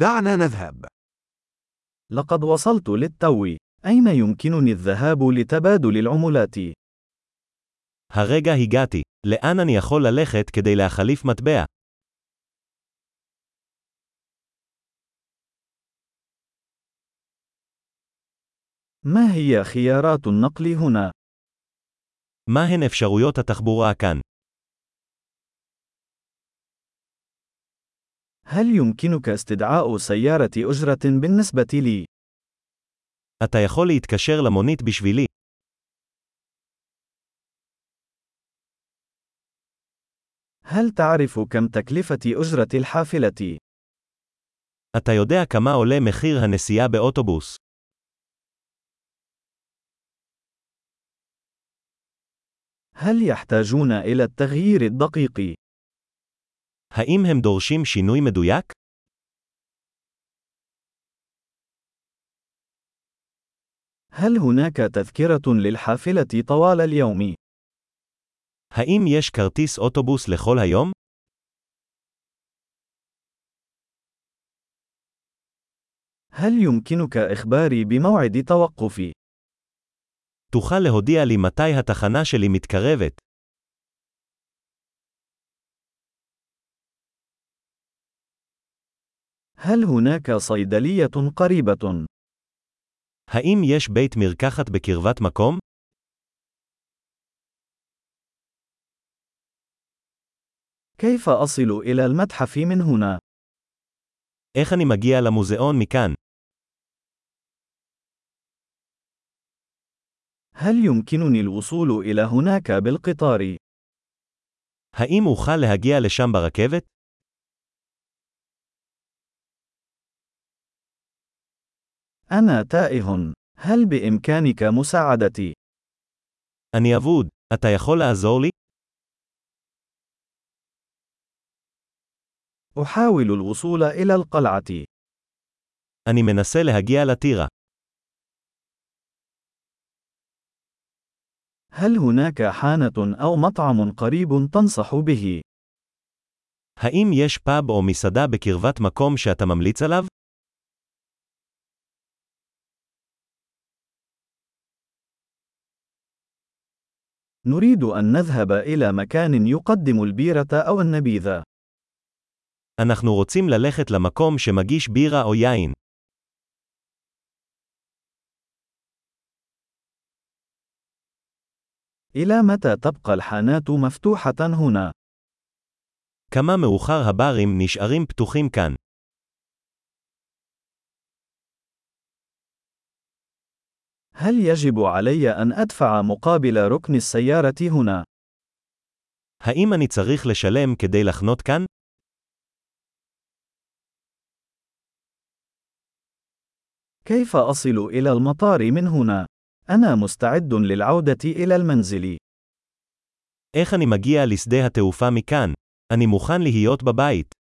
دعنا نذهب. لقد وصلت للتو. أين يمكنني الذهاب لتبادل العملات؟ הרגע הגעתי. לאן אני יכול ללכת כדי להחליף מטבע? ما هي خيارات النقل هنا؟ מה הן אפשרויות התחבורה כאן? هل يمكنك استدعاء سيارة أجرة بالنسبة لي؟ אתה יכול להתקשר למונית בשבילי. هل تعرف كم تكلفة أجرة الحافلة؟ אתה יודע כמה עולה מחיר הנסיעה באוטובוס. هل يحتاجون إلى التغيير الدقيق؟ האם הם דורשים שינוי מדויק? هل هناك تذكرة للحافلة طوال اليوم؟ האם יש כרטיס אוטובוס לכל היום? هل يمكنك إخباري بموعد توقفي؟ תוכל להודיע לי מתי התחנה שלי מתקרבת. هل هناك صيدلية قريبة؟ האם יש בית מרקחת בקרבת מקום? كيف أصل إلى المتحف من هنا؟ איך אני מגיע למוזיאון מכאן? هل يمكنني الوصول إلى هناك بالقطار؟ האם אוכל להגיע לשם ברכבת? أنا تائه. هل بإمكانك مساعدتي؟ אני אבוד. אתה יכול לעזור לי? أحاول الوصول إلى القلعة. אני מנסה להגיע לטירה. هل هناك حانة أو مطعم قريب تنصح به؟ האם יש פאב או מסעדה בקרבת מקום שאתה ממליץ עליו? نريد أن نذهب إلى مكان يقدم البيرة أو النبيذ. אנחנו רוצים ללכת למקום שמגיש בירה או יין. إلى متى تبقى الحانات مفتوحة هنا؟ כמה מאוחר הברים נשארים פתוחים כאן. هل يجب علي أن أدفع مقابل ركن السيارة هنا؟ האם אני צריך לשלם כדי לחנות כאן? كيف أصل إلى المطار من هنا؟ أنا مستعد للعودة إلى المنزل. איך אני מגיע לשדה התעופה מכאן? אני מוכן להיות בבית.